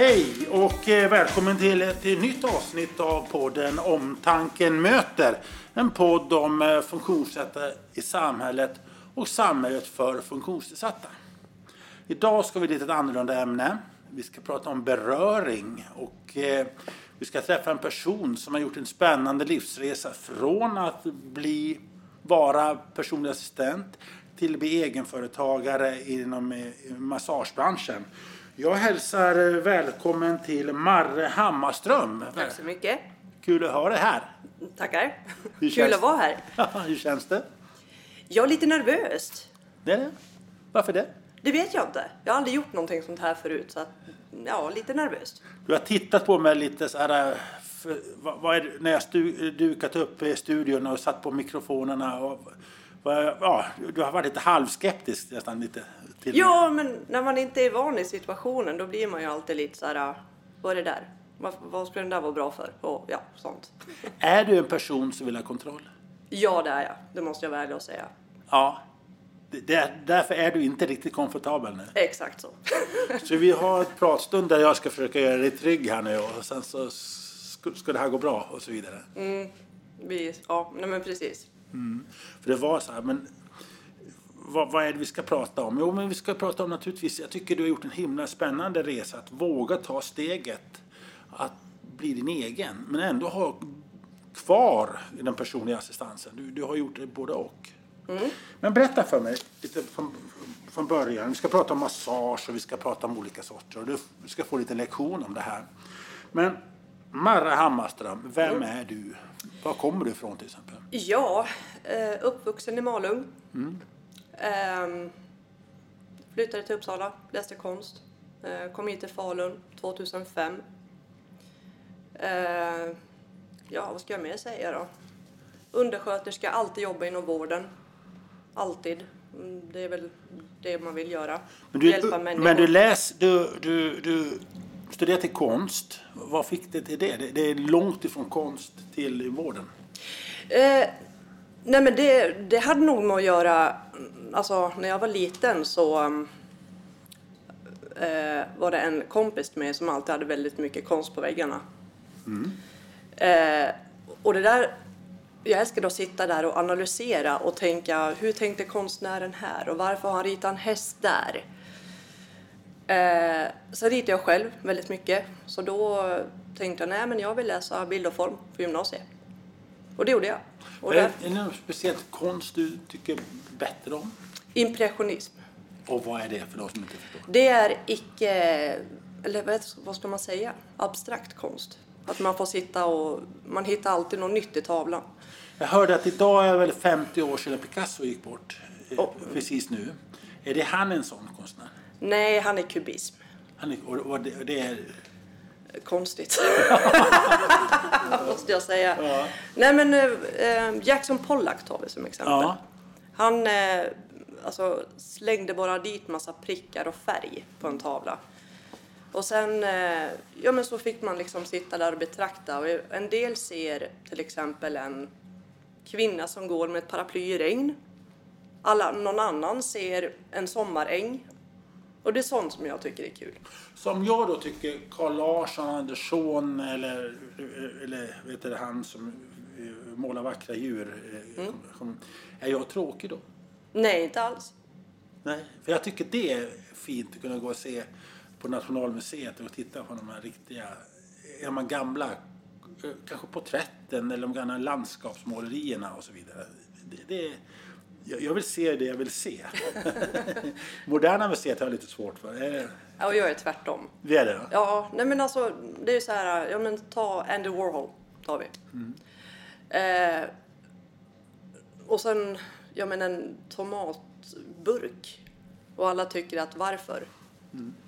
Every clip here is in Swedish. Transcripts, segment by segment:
Hej och eh, välkommen till ett nytt avsnitt av podden Omtanken möter. En podd om eh, funktionsnedsatta i samhället och samhället för funktionsnedsatta. Idag ska vi till ett annorlunda ämne. Vi ska prata om beröring och eh, vi ska träffa en person som har gjort en spännande livsresa från att bli vara personlig assistent till att bli egenföretagare inom massagebranschen. Jag hälsar eh, välkommen till Marre Hammarström. Tack så mycket. Kul att ha dig här. Tackar. Hur Kul att vara här. Hur känns det? Jag är lite nervös. Det är det. Varför det? Det vet jag inte. Jag har aldrig gjort någonting sånt här förut. Så att, ja, lite nervöst. Du har tittat på mig lite så här, eh, för, vad, vad är när jag stu, dukat upp i studion och satt på mikrofonerna. Och, ja, du har varit lite halvskeptisk nästan lite. Till Ja, men när man inte är van i situationen då blir man ju alltid lite så här. Vad är det där? Vad, vad skulle den där vara bra för? Och ja, sånt. Är du en person som vill ha kontroll? Ja, det är jag. Det måste jag välja att säga. Ja. Det, därför är du inte riktigt komfortabel nu. Exakt så. Så vi har ett pratstund där jag ska försöka göra dig trygg här nu och sen så ska, det här gå bra och så vidare. Vi, ja, nej men precis. För det var så här, men vad, vad är det vi ska prata om? Jo, men vi ska prata om naturligtvis, jag tycker du har gjort en himla spännande resa att våga ta steget att bli din egen, men ändå ha kvar den personliga assistansen. Du, du har gjort det både och. Men berätta för mig lite från, från början. Vi ska prata om massage och vi ska prata om olika sorter och du ska få lite lektion om det här. Men Marra Hammarström, vem är du? Var kommer du ifrån till exempel? Ja, eh, uppvuxen i Malung. Ehm, flyttade till Uppsala, läste konst. Eh, kom hit till Falun 2005. Eh, ja, vad ska jag mer säga då? Undersköterska, alltid jobba inom vården. Alltid. Mm, Det är väl det man vill göra. Men du, Hjälpa människor. men du läs, du, du, du studerar till konst. Vad fick det till det? det? Det är långt ifrån konst till vården. Eh, nej men det, det hade nog med att göra, mm, alltså när jag var liten så mm, eh, var det en kompis med mig som alltid hade väldigt mycket konst på väggarna. Eh, och det där, jag älskade att sitta där och analysera och tänka hur tänkte konstnären här och varför har han ritat en häst där? Eh, sen ritade jag själv väldigt mycket så då tänkte jag nej men jag vill läsa bild och form på gymnasiet. Och det gjorde jag. Och är, där, är det någon speciellt konst du tycker bättre om? impressionism. Och vad är det för de som inte förstår? Det är icke, eller vad- ska man säga, abstrakt konst. Att man får sitta och, man hittar alltid något nytt i tavlan. Jag hörde att idag är väl 50 år sedan Picasso gick bort. Oh. Precis nu. Är det han en sån konstnär? Nej, han är kubism. Han är, och, och det, och det är, Konstigt. Måste jag säga. Nej men eh, Jackson Pollock tar vi som exempel. Ja. Han eh, alltså, slängde bara dit massa prickar och färg på en tavla. Och sen eh, ja, men så fick man liksom sitta där och betrakta. Och en del ser till exempel en kvinna som går med ett paraply i regn. Alla, någon annan ser en sommaräng. Och det är sånt som jag tycker är kul. Som jag då tycker Carl Larsson, Andersson eller, eller vet du, han som målar vackra djur. eh, Mm. Är jag tråkig då? Nej, inte alls. Nej, för jag tycker det är fint att kunna gå och se på Nationalmuseet och titta på de här riktiga, de här gamla, eh, kanske porträtten eller de gamla landskapsmålerierna och så vidare. Det, det, jag vill se det jag vill se. Moderna museet har jag lite svårt för. Är det- Ja, och jag är tvärtom. Det är det? Ja, nej men alltså det är ju så här, ja men ta Andy Warhol tar vi. Eh, och sen, ja men en tomatburk. Och alla tycker att varför?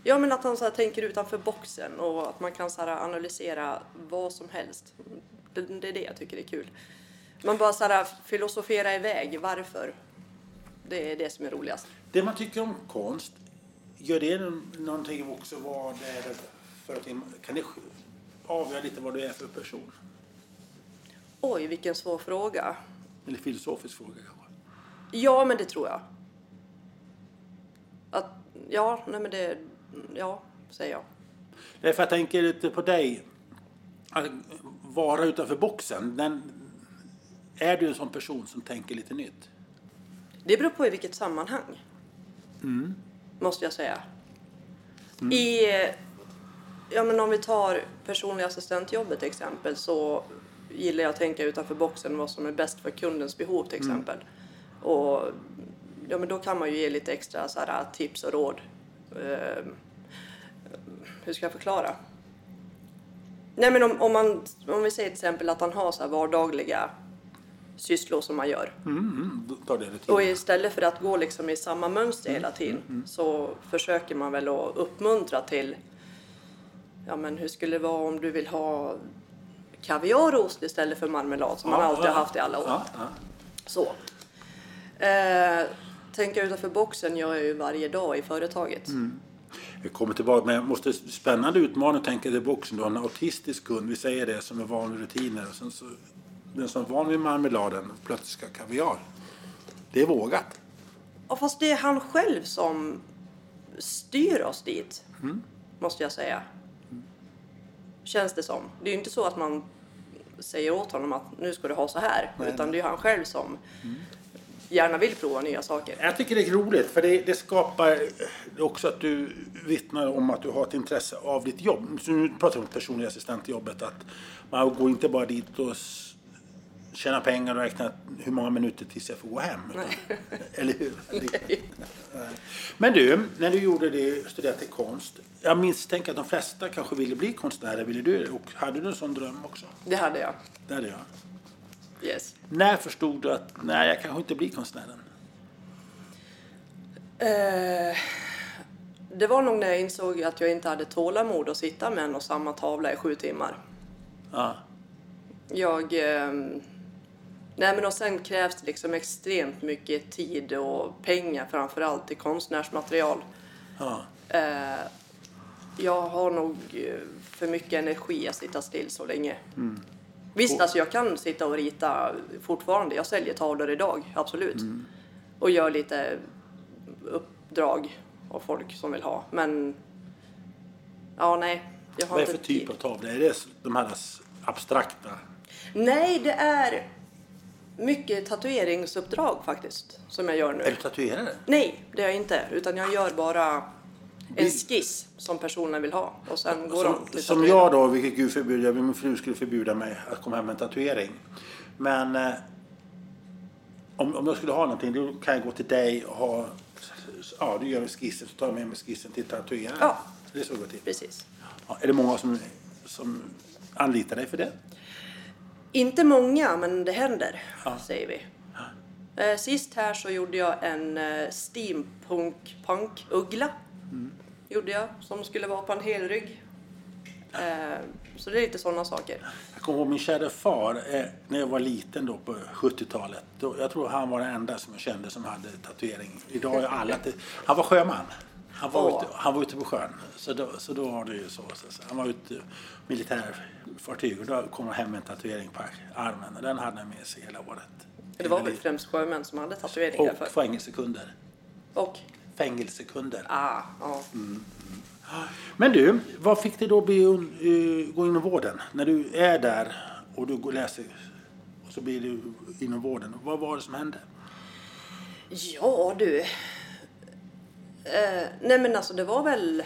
Ja men att han så här tänker utanför boxen och att man kan så här analysera vad som helst. Det, det är det jag tycker är kul. Man bara så här filosofera iväg, varför? Det är det som är roligast. Det man tycker om konst, gör det någonting också vad det är för att Kan det avgöra lite vad du är för person? Oj, vilken svår fråga. Eller filosofisk fråga kanske? Ja, men det tror jag. Att, ja, nej men det, ja, säger jag. Därför jag tänker lite på dig. Att vara utanför boxen. Den, är du en sån person som tänker lite nytt? Det beror på i vilket sammanhang. Måste jag säga. I, ja men om vi tar personlig assistentjobbet till exempel så gillar jag att tänka utanför boxen vad som är bäst för kundens behov till exempel. Och ja men då kan man ju ge lite extra så här, tips och råd. Eh, hur ska jag förklara? Nej men om, om, man, om vi säger till exempel att han har så här vardagliga sysslor som man gör. Mm, då tar det lite Och istället för att gå liksom i samma mönster hela tiden så försöker man väl att uppmuntra till Ja men hur skulle det vara om du vill ha kaviarost istället för marmelad som man Ja, alltid ja. har haft i alla år. Ja. Så. Eh, tänka utanför boxen gör jag ju varje dag i företaget. Vi kommer tillbaka, men jag måste spännande utmaning tänka dig boxen. Du har en autistisk kund, vi säger det, som är van vid rutiner. Och sen så, den som är van vid marmeladen plötsligt ska ha kaviar. Det är vågat. Ja, fast det är han själv som styr oss dit. Måste jag säga. Känns det som. Det är ju inte så att man säger åt honom att nu ska du ha så här. Nej, utan nej. det är ju han själv som gärna vill prova nya saker. Jag tycker det är roligt för det, det skapar också att du vittnar om att du har ett intresse av ditt jobb. Så nu pratar vi om personliga assistentjobbet. Att man går inte bara dit och tjäna pengar och räkna hur många minuter tills jag får gå hem. Utan, eller hur? Men du, när du gjorde det, studerade till konst. Jag misstänker att de flesta kanske ville bli konstnärer. Ville du Och hade du en sån dröm också? Det hade jag. Det hade jag. Yes. När förstod du att nej, jag kanske inte blir konstnären? Eh, det var nog när jag insåg att jag inte hade tålamod att sitta med en och samma tavla i sju timmar. Ja. Jag... ehm, nej men och sen krävs det liksom extremt mycket tid och pengar framför allt till konstnärsmaterial. ja. Eh, jag har nog eh, för mycket energi att sitta still så länge. Visst, alltså jag kan sitta och rita fortfarande. Jag säljer tavlor idag, absolut. Och gör lite uppdrag av folk som vill ha. Men ja, nej. Jag har Vad är det för typ tid. av tavlor? Är det de här abstrakta? Nej, det är mycket tatueringsuppdrag faktiskt som jag gör nu. Är du tatuerare? Nej, det är jag inte. Utan jag gör bara en skiss som personen vill ha. Och sen går Som, de som jag då, vilket Gud förbjuder, min fru skulle förbjuda mig att komma hem med en tatuering. Men eh, om, om jag skulle ha någonting då kan jag gå till dig och ha, ja du gör skissen så tar jag med mig skissen till tatueraren. Ja. Det är så det går till. Precis. Ja, är det många som, som anlitar dig för det? Inte många, men det händer, Ja. säger vi. Eh, Sist här så gjorde jag en eh, steampunk-punk-uggla. Mm. Gjorde jag, som skulle vara på en hel rygg. Eh, Så det är lite sådana saker. Jag kommer ihåg min kära far när jag var liten då på 70-talet. Då, jag tror han var den enda som jag kände som hade tatuering. Idag är alla... Han var sjöman. Han var, ute, han var ute på sjön. Så då, så då var det ju så. så, så. Han var ute militärfartyg och då kom han hem med en tatuering på armen. Och den hade han med sig hela året. Det var väl främst sjömän som hade tatueringar Och för. fängelsekunder. Och? Fängelsekunder. Ah, ja. Men du, vad fick dig då bli, un- eh, gå inom vården? När du är där och du går- läser och så blir du inom vården. Vad var det som hände? Ja du. Eh, nej men alltså det var väl...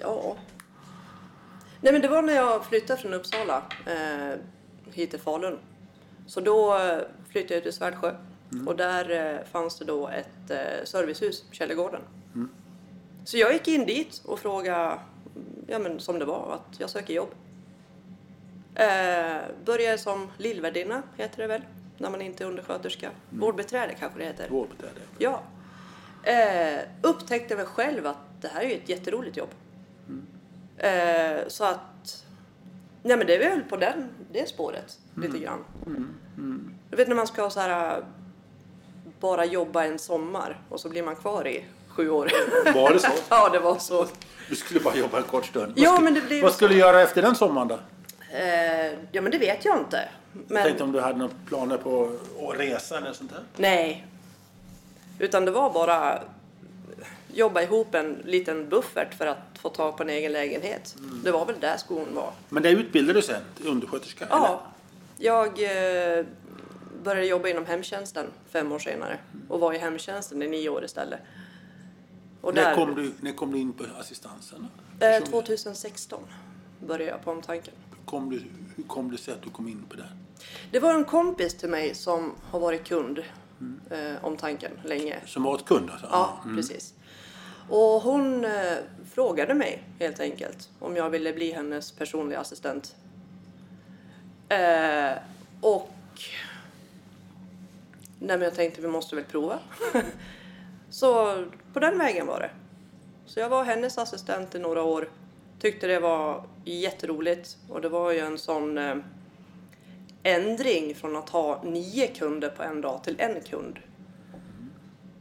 Ja. Nej men det var när jag flyttade från Uppsala eh, hit till Falun. Så då eh, flyttade jag till Svärdsjö. Och där eh, fanns det då ett eh, servicehus, Källegården. Så jag gick in dit och frågade, ja men som det var, att jag söker jobb. Eh, började som lillvärdinna, heter det väl, när man inte är undersköterska. Vårdbiträde kanske det heter. Vårdbiträde. Ja. Eh, upptäckte väl själv att det här är ju ett jätteroligt jobb. Eh, så att, nej men det är väl på den, det spåret lite grann. Du vet när man ska så här, bara jobba en sommar och så blir man kvar i sju år. Var det så? ja, det var så. Du skulle bara jobba en kort stund. Ja, vad skulle, men det blir Vad skulle du göra efter den sommaren då? Eh, ja, men det vet jag inte. Men... Tänkte om du hade några planer på att resa eller sånt där? Nej. Utan det var bara... jobba ihop en liten buffert för att få tag på en egen lägenhet. Det var väl där skon var. Men det utbildade du sen till undersköterska? Ja, jag eh, började jobba inom hemtjänsten fem år senare och var i hemtjänsten i nio år istället. Och Eller? När, kom du, när kom du in på assistansen? Eh, 2016 började jag på omtanken. Kom du, hur kom det sig att du kom in på det? Det var en kompis till mig som har varit kund mm. eh, omtanken länge. Som varit kund alltså? Ja, mm. precis. Och hon eh, frågade mig helt enkelt om jag ville bli hennes personliga assistent. Eh, och nej, men jag tänkte vi måste väl prova. så på den vägen var det. Så jag var hennes assistent i några år. Tyckte det var jätteroligt och det var ju en sån eh, ändring från att ha nio kunder på en dag till en kund.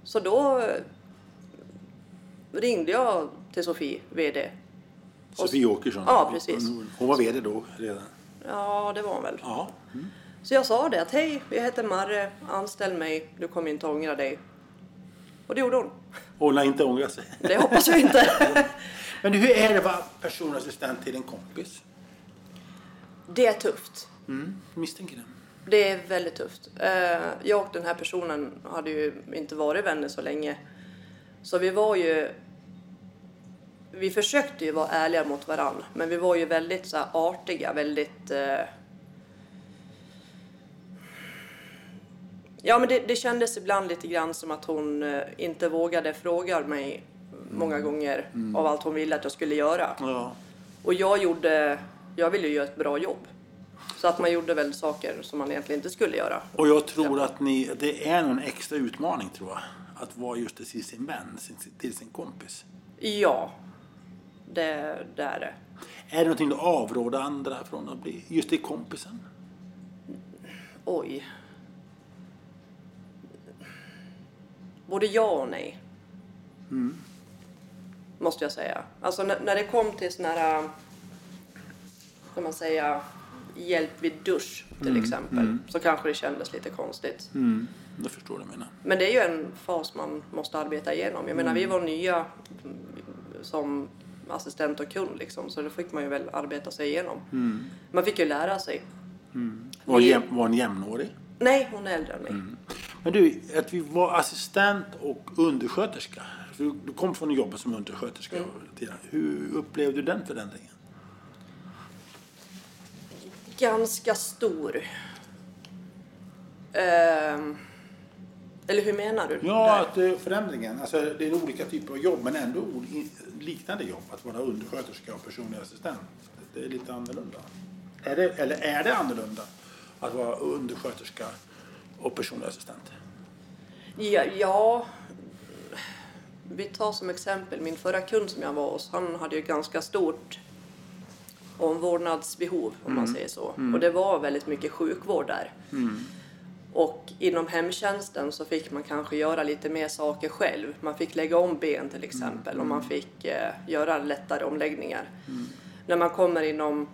Så då ringde jag till Sofie, VD. Sofie Åkesson? Ja, precis. Hon var VD då redan? Ja, det var hon väl. Ja. Mm. Så jag sa det att hej, jag heter Marre, anställ mig, du kommer inte ångra dig. Och det gjorde hon. Hon har inte ångrat sig? Det hoppas jag inte. Men hur är det att vara personassistent till en kompis? Det är tufft. Mm, misstänker det. Det är väldigt tufft. Eh, jag och den här personen hade ju inte varit vänner så länge. Så vi var ju... Vi försökte ju vara ärliga mot varandra, men vi var ju väldigt så artiga, väldigt... Eh... Ja, men det, det kändes ibland lite grann som att hon eh, inte vågade fråga mig många mm. gånger mm. av allt hon ville att jag skulle göra. Ja. Och jag gjorde... Jag ville ju göra ett bra jobb. Så att man gjorde väl saker som man egentligen inte skulle göra. Och jag tror att ni, det är en extra utmaning tror jag att vara just till sin vän, till sin kompis? Ja, det, det är det. Är det någonting du avråder andra från att bli, just till kompisen? Oj. Både ja och nej. Mm. Måste jag säga. Alltså när, när det kom till sån här, kan man säga, hjälp vid dusch till mm. exempel. Mm. Så kanske det kändes lite konstigt. Mm. Jag förstår vad du menar. Men det är ju en fas man måste arbeta igenom. Jag menar, vi mm. var nya som assistent och kund liksom, så det fick man ju väl arbeta sig igenom. Mm. Man fick ju lära sig. Mm. Var, jäm, var hon jämnårig? Nej, hon är äldre än mig. Men du, att vi var assistent och undersköterska. Du kom från jobbet som undersköterska. Mm. Hur upplevde du den förändringen? Ganska stor. Uh, eller hur menar du? Ja, att eh, förändringen. Alltså, det är olika typer av jobb men ändå liknande jobb. Att vara undersköterska och personlig assistent. Det är lite annorlunda. Är det, eller är det annorlunda att vara undersköterska och personlig assistent? Ja, ja, vi tar som exempel min förra kund som jag var hos. Han hade ju ganska stort omvårdnadsbehov om mm. man säger så. Mm. Och det var väldigt mycket sjukvård där. Mm. Och inom hemtjänsten så fick man kanske göra lite mer saker själv. Man fick lägga om ben till exempel mm. och man fick eh, göra lättare omläggningar. Mm. När man kommer inom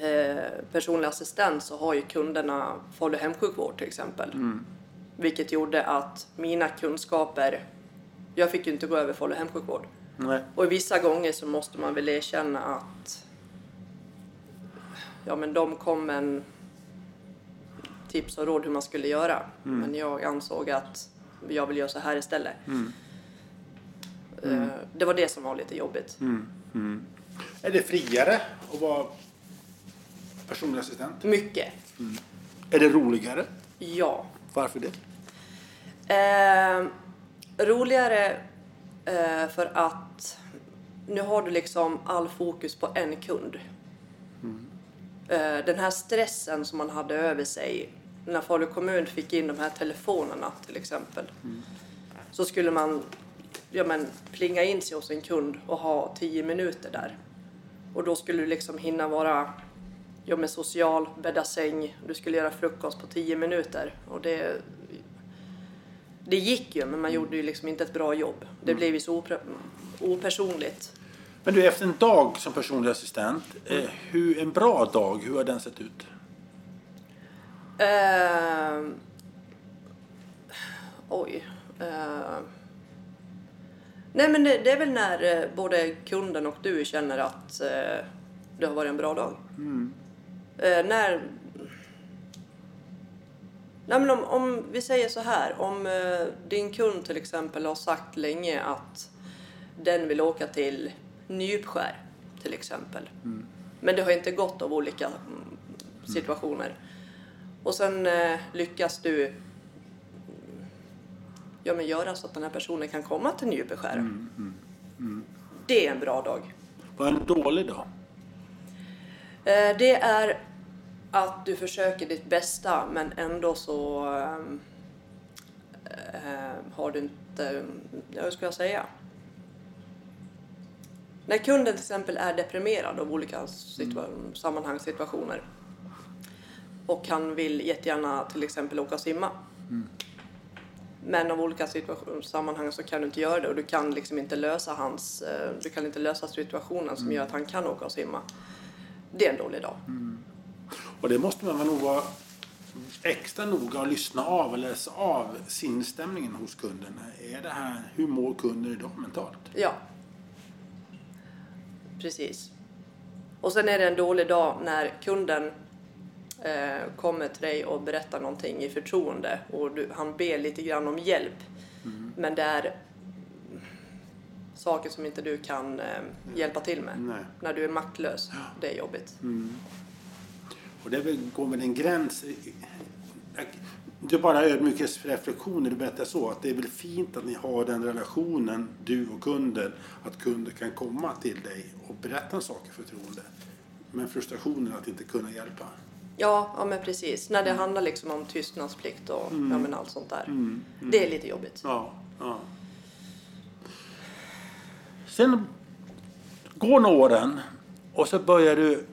eh, personlig assistent så har ju kunderna falu hemsjukvård till exempel. Mm. Vilket gjorde att mina kunskaper, jag fick ju inte gå över falu hemsjukvård. Nej. Och vissa gånger så måste man väl erkänna att ja men de kom en tips och råd hur man skulle göra. Mm. Men jag ansåg att jag vill göra så här istället. Mm. Mm. Det var det som var lite jobbigt. Mm. Mm. Är det friare att vara personlig assistent? Mycket. Mm. Är det roligare? Ja. Varför det? Eh, roligare eh, för att nu har du liksom all fokus på en kund. Eh, den här stressen som man hade över sig när Falu kommun fick in de här telefonerna till exempel. Mm. Så skulle man ja, men, plinga in sig hos en kund och ha tio minuter där. Och då skulle du liksom hinna vara ja, med social, bädda säng, du skulle göra frukost på tio minuter. Och det, det gick ju, men man gjorde ju liksom inte ett bra jobb. Det mm. blev ju så opersonligt. Men du, efter en dag som personlig assistent, eh, hur, en bra dag, hur har den sett ut? Uh, oj. Uh, Nej men det, det är väl när eh, både kunden och du känner att eh, det har varit en bra dag. Eh, när... Nej men om, om vi säger så här, om eh, din kund till exempel har sagt länge att den vill åka till Nypskär till exempel. Men det har inte gått av olika mm, situationer. Och sen eh, lyckas du ja, men göra så att den här personen kan komma till Nypeskär. Det är en bra dag. Vad är en dålig dag? Eh, Det är att du försöker ditt bästa men ändå så eh, har du inte, hur ska jag säga? När kunden till exempel är deprimerad av olika situa- sammanhang, situationer och han vill jättegärna till exempel åka och simma. Men av olika sammanhang så kan du inte göra det och du kan liksom inte lösa hans, eh, du kan inte lösa situationen som gör att han kan åka och simma. Det är en dålig dag. Och det måste man nog vara extra noga och lyssna av och läsa av sinnesstämningen hos kunden. Är det här, hur mår kunden idag mentalt? Ja. Precis. Och sen är det en dålig dag när kunden eh, kommer till dig och berättar någonting i förtroende och du, han ber lite grann om hjälp. Men det är saker som inte du kan eh, hjälpa till med. Nej. När du är maktlös. Det är jobbigt. Och det går väl en gräns. Det är bara ödmjukhetsreflektioner du berättar så. Att det är väl fint att ni har den relationen, du och kunden. Att kunden kan komma till dig och berätta en sak i förtroende. Men frustrationen att inte kunna hjälpa. Ja, ja men precis. När det handlar liksom om tystnadsplikt och ja, men allt sånt där. Det är lite jobbigt. Ja, ja. Sen går några åren och så börjar du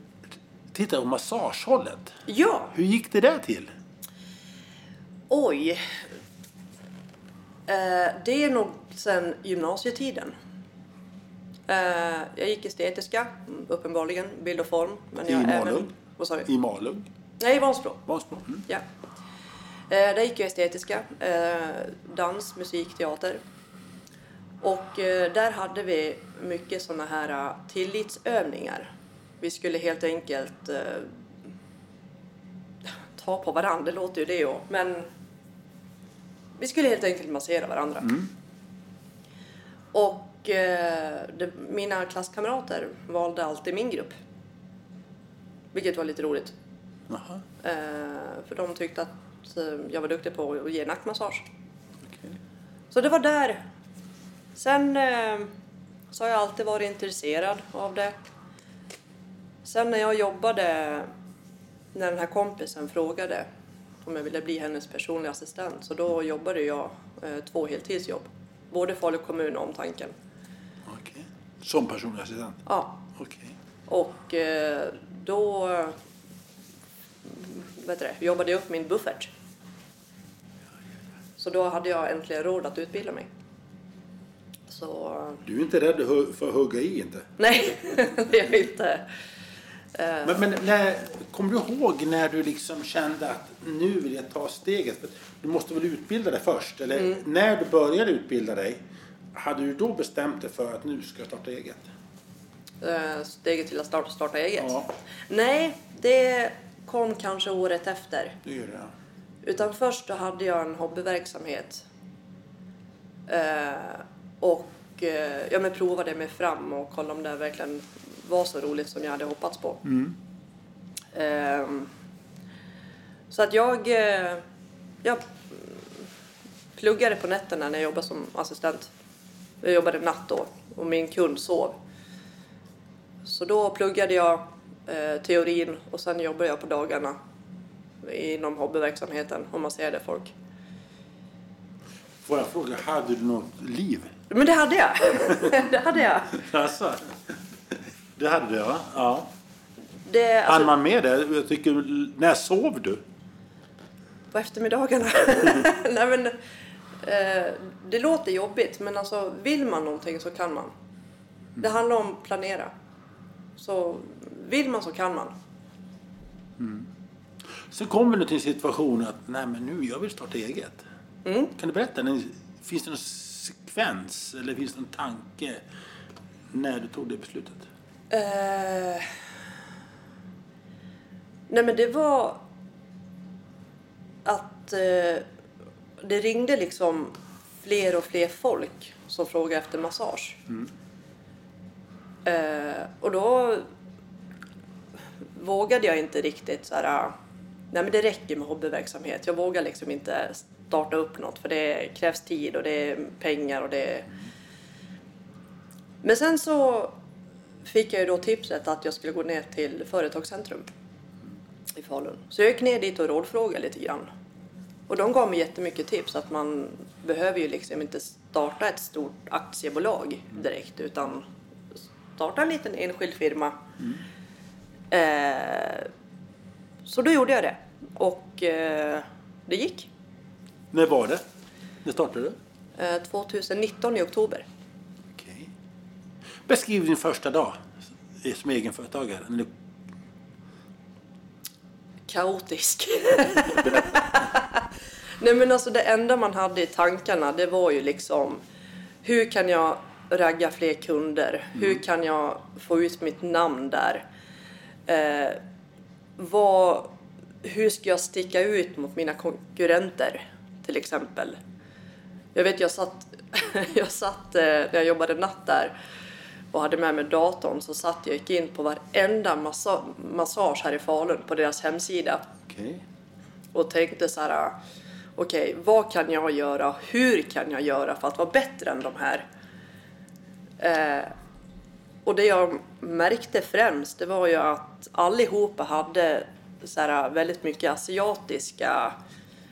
titta på massagehållet. Ja, Hur gick det där till? oj. Eh, det är nog sen gymnasietiden. Eh, jag gick estetiska, uppenbarligen, bild och form. Men I jag Malung? Vad sa du? I Malung? Nej, i Vansbro. Vansbro? Mm. Ja. Eh, där gick jag estetiska. Eh, dans, musik, teater. Och eh, där hade vi mycket sådana här eh, tillitsövningar. Vi skulle helt enkelt eh, ta på varandra, det låter ju det ju. Men vi skulle helt enkelt massera varandra. Och eh, det, mina klasskamrater valde alltid min grupp. Vilket var lite roligt. Eh, för de tyckte att eh, jag var duktig på att ge nackmassage. okej. Så det var där. Sen eh, så har jag alltid varit intresserad av det. Sen när jag jobbade, när den här kompisen frågade om jag ville bli hennes personliga assistent, så då jobbade jag eh, två heltidsjobb. Både Falu kommun och Omtanken. Okej. Som personlig assistent? Ja, Okej. och eh, då vet det, jobbade jag upp min buffert. Så då hade jag äntligen råd att utbilda mig. Så Du är inte rädd för att hugga i inte? nej, det är jag inte. Men, men när, kommer du ihåg när du liksom kände att nu vill jag ta steget? Du måste väl utbilda dig först? Eller Mm. när du började utbilda dig, hade du då bestämt dig för att nu ska jag starta eget? Eh, Steget till att starta, starta eget. Ja, Nej, det kom kanske året efter. det gör det. Utan först då hade jag en hobbyverksamhet. Eh, och eh, ja, men provade mig fram och kollade om det verkligen var så roligt som jag hade hoppats på. Ehm, så att jag, eh, jag pluggade på nätterna när jag jobbade som assistent. Jag jobbade natt då och min kund sov. Så då pluggade jag eh, teorin och sen jobbade jag på dagarna inom hobbyverksamheten och masserade folk. Får jag fråga, hade du något liv? Men det hade jag. det hade jag. Alltså, det hade du ja. ja. Det, Hann alltså, man med det? Jag tycker, när sov du? på eftermiddagarna. Nej, men, eh, det låter jobbigt men alltså vill man någonting så kan man. Det handlar om att planera. Så vill man så kan man. Sen kommer du till en situation att nej men nu jag vill starta eget. Mm. Kan du berätta? Finns det någon sekvens eller finns det en tanke när du tog det beslutet? Eh, nej men det var att eh, det ringde liksom fler och fler folk som frågade efter massage. Eh, och då vågade jag inte riktigt så här, nej men det räcker med hobbyverksamhet. Jag vågar liksom inte starta upp något för det krävs tid och det är pengar och det är... Men sen så fick jag ju då tipset att jag skulle gå ner till Företagscentrum i Falun. Så jag gick ner dit och rådfrågade lite grann. Och de gav mig jättemycket tips att man behöver ju liksom inte starta ett stort aktiebolag direkt utan starta en liten enskild firma. Eh, så då gjorde jag det och eh, det gick. När var det? När startade du? Eh, 2019 i oktober. Beskriv din första dag som egenföretagare. När du- Kaotisk. Nej men alltså det enda man hade i tankarna det var ju liksom hur kan jag ragga fler kunder? Hur kan jag få ut mitt namn där? Eh, vad, hur ska jag sticka ut mot mina konkurrenter till exempel? Jag vet jag satt, jag satt eh, när jag jobbade natt där och hade med mig datorn så satt jag och gick in på varenda massa, massage här i Falun på deras hemsida. Okej. och tänkte så här okej vad kan jag göra? Hur kan jag göra för att vara bättre än de här? Eh, och det jag märkte främst det var ju att allihopa hade så här väldigt mycket asiatiska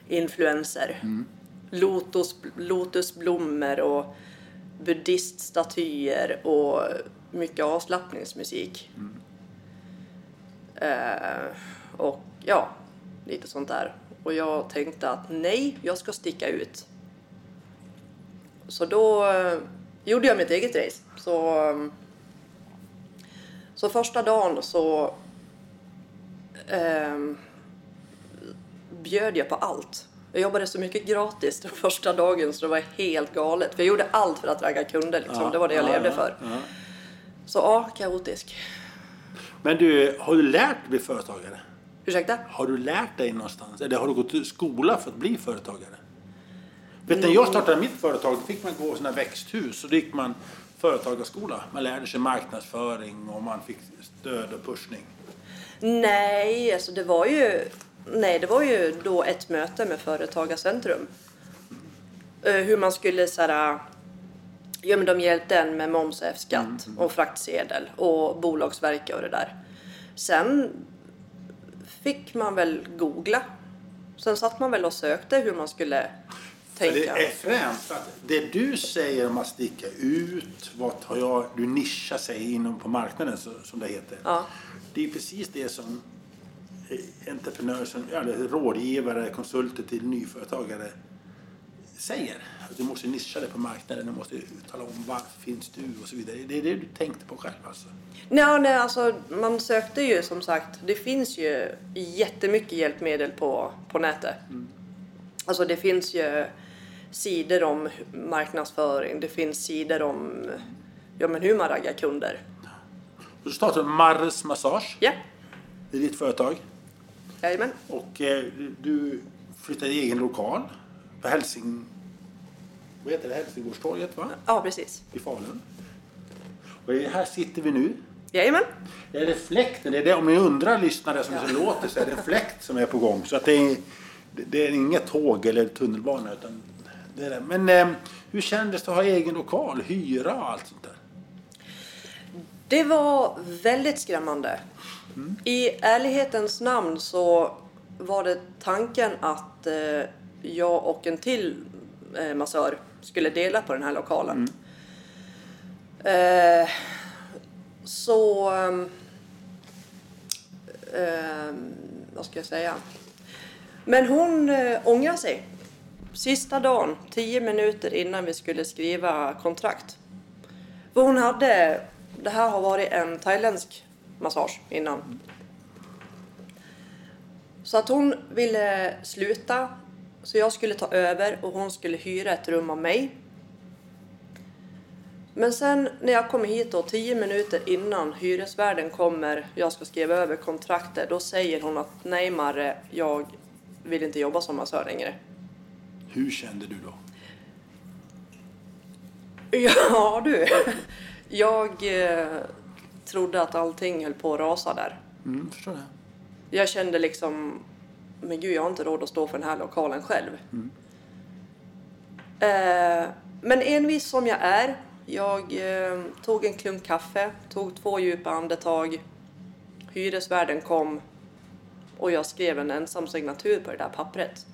influenser. Lotus, lotusblommor och buddhiststatyer och mycket avslappningsmusik. Eh, och ja, lite sånt där. Och jag tänkte att nej, jag ska sticka ut. Så då eh, gjorde jag mitt eget race. Så, eh, så första dagen så eh, bjöd jag på allt. Jag jobbade så mycket gratis den första dagen så det var helt galet. För jag gjorde allt för att ragga kunder liksom. det var det jag Ja, levde ja, för. ja. Så ja, kaotisk. Men du, har du lärt dig bli företagare? Ursäkta? Har du lärt dig någonstans? Eller har du gått i skola för att bli företagare? Vet du, när jag startade mitt företag då fick man gå i sådana växthus och då gick man företagarskola. Man lärde sig marknadsföring och man fick stöd och pushning. Nej, alltså det var ju... Nej, det var ju då ett möte med Företagarcentrum. Eh, Hur man skulle så här... Ja, men de hjälpte en med moms och F-skatt och fraktsedel och bolagsverke och det där. Sen fick man väl googla. Sen satt man väl och sökte hur man skulle För det tänka. är att det du säger om att sticka ut, vad har jag, du nischar sig inom på marknaden som det heter. Ja. Det är precis det som entreprenörer, som- eller rådgivare, konsulter till nyföretagare säger. Att du måste nischa dig på marknaden, du måste tala om var finns du och så vidare. Det är det du tänkte på själv alltså. Nej, nej, alltså man sökte ju som sagt. Det finns ju jättemycket hjälpmedel på, på nätet. Alltså det finns ju sidor om marknadsföring. Det finns sidor om ja, men hur man raggar kunder. Du startade Marres Massage, Ja, det är ditt företag. Jajamän. Och eh, du flyttade i egen lokal på Hälsing... Vad heter det? Hälsingårdstorget va? Ja, precis. I Falun. Och här sitter vi nu. Jajamän. Är det fläkten, det är det, om ni undrar lyssnare som det låter så är det en fläkt som är på gång. Så att det är, det är inget tåg eller tunnelbana utan det är det. Men eh, hur kändes det att ha egen lokal, hyra och allt sånt där? Det var väldigt skrämmande. I ärlighetens namn så var det tanken att eh, jag och en till eh, massör skulle dela på den här lokalen. Eh, så... ehm, ehm, vad ska jag säga? Men hon eh, ångrar sig. Sista dagen, tio minuter innan vi skulle skriva kontrakt. För hon hade, det här har varit en thailändsk massage innan. Så att hon ville sluta, så jag skulle ta över och hon skulle hyra ett rum av mig. Men sen när jag kommer hit då, tio minuter innan hyresvärden kommer, jag ska skriva över kontraktet, då säger hon att nej Marre, jag vill inte jobba som massör längre. Hur kände du då? Ja du, jag eh, trodde att allting höll på att rasa där. Mm, förstår det. Jag kände liksom, men gud jag har inte råd att stå för den här lokalen själv. Eh, men envis som jag är, jag eh, tog en klunk kaffe, tog två djupa andetag, hyresvärden kom och jag skrev en ensam signatur på det där pappret.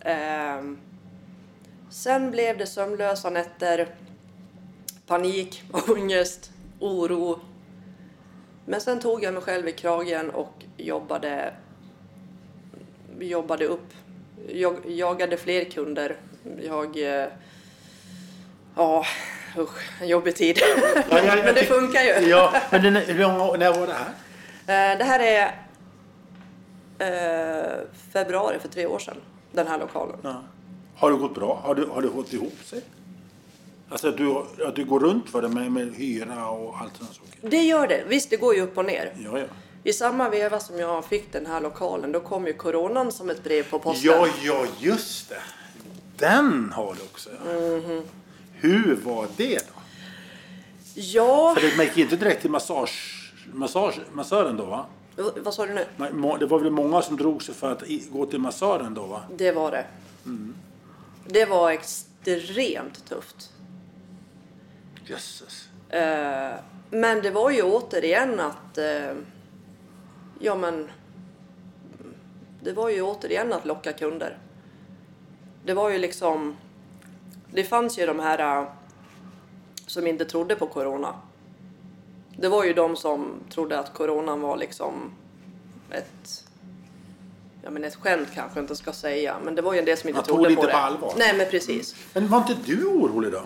Eh, sen blev det sömnlösa nätter, panik, ångest, oro. Men sen tog jag mig själv i kragen och jobbade, jobbade upp. Jag jagade fler kunder. Jag... eh, Ja, usch, en jobbig tid. Ja, ja, jag Men det funkar ju. Ja, men den, när var det här? Eh, Det här är eh, februari för tre år sedan, den här lokalen. Ja. Har det gått bra? Har, du, har det hållit ihop sig? Alltså att du, att du går runt för det med, med hyra och allt sådana saker? Det gör det. Visst, det går ju upp och ner. Ja, ja. I samma veva som jag fick den här lokalen, då kom ju coronan som ett brev på posten. Ja, ja, just det. Den har du också. Ja. Mhm. Hur var det då? Ja, För det gick inte direkt till massage, massage, massören då va? vad sa du nu? Det var väl många som drog sig för att gå till massören då va? Det var det. Det var extremt tufft. Jösses. Eh, men det var ju återigen att... Eh, ja, men... Det var ju återigen att locka kunder. Det var ju liksom... Det fanns ju de här eh, som inte trodde på corona. Det var ju de som trodde att coronan var liksom ett... Ja, men ett skämt kanske jag inte ska säga, men det var ju en del som inte Man tog trodde det på inte det. på allvar. Nej, men precis. Men var inte du orolig då?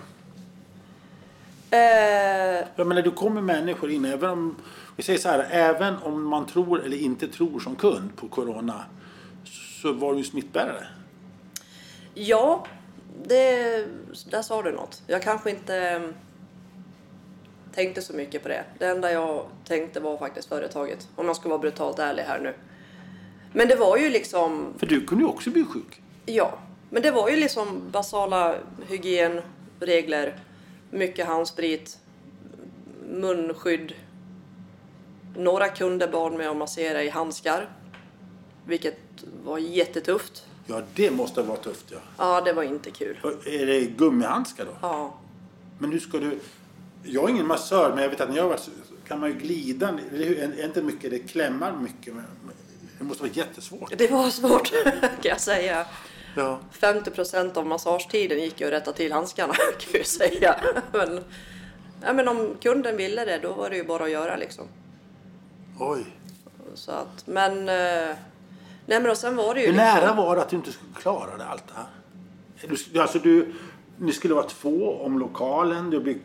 Eh, Jag menar, du kommer människor in, även om, vi säger så här, även om man tror eller inte tror som kund på corona, så var du ju smittbärare. Ja, det, där sa du något. Jag kanske inte eh, tänkte så mycket på det. Det enda jag tänkte var faktiskt företaget, om jag ska vara brutalt ärlig här nu. Men det var ju liksom, För du kunde ju också bli sjuk. ja, men det var ju liksom basala hygienregler, mycket handsprit, munskydd. Några kunder bad mig att massera i handskar, vilket var jättetufft. Ja, det måste vara tufft ja. Ja, det var inte kul. Och Är det gummihandskar då? Ja, Men hur ska du... Jag är ingen massör, men jag vet att när jag så kan man ju glida. Hur? Är inte mycket, det klämmar mycket. Det måste vara jättesvårt. det var svårt kan jag säga. Ja. 50 procent av massagetiden gick ju att rätta till handskarna kan jag säga. Men, ja, men om kunden ville det, då var det ju bara att göra liksom. Oj. Så att, men... eh, Nej men och sen var det ju Hur liksom, nära var det att du inte skulle klara det, allt det här? Du, alltså du, ni skulle vara två om lokalen. Det blir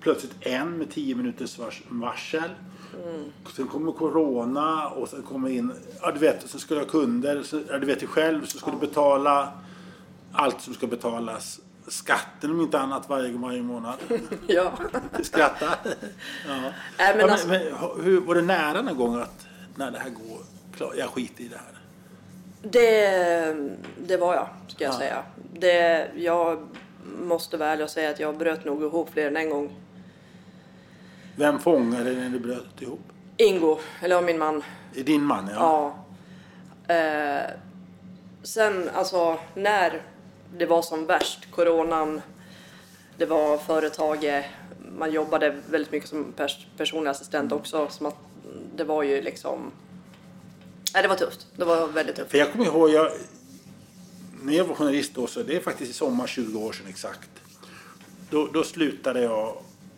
plötsligt en med tio minuters vars, varsel. Sen kommer corona och sen kommer in... Ja, du vet, så ska du ha kunder. Så, ja, du vet ju själv, så ska du betala allt som ska betalas. Skatten om inte annat varje, varje månad. Ja. Skratta. Ja. Nej, men Ja, alltså, men, men, hur, var det nära någon gång att när det här går, klar, jag skiter i det här? det, det var jag, ska jag Ja. säga. Det, jag måste väl säga att jag bröt nog ihop fler än en gång. Vem fångade när du bröt ihop? Ingo, eller min man, din man? Ja. Ja. Eh, sen, alltså, när det var som värst, coronan, det var företaget, man jobbade väldigt mycket som pers- personlig assistent också, som att det var ju liksom... Nej, det var tufft. Det var väldigt tufft. För jag kommer ihåg, jag, när jag var journalist då, så det är faktiskt i sommar 20 år sedan exakt. Då, då slutade jag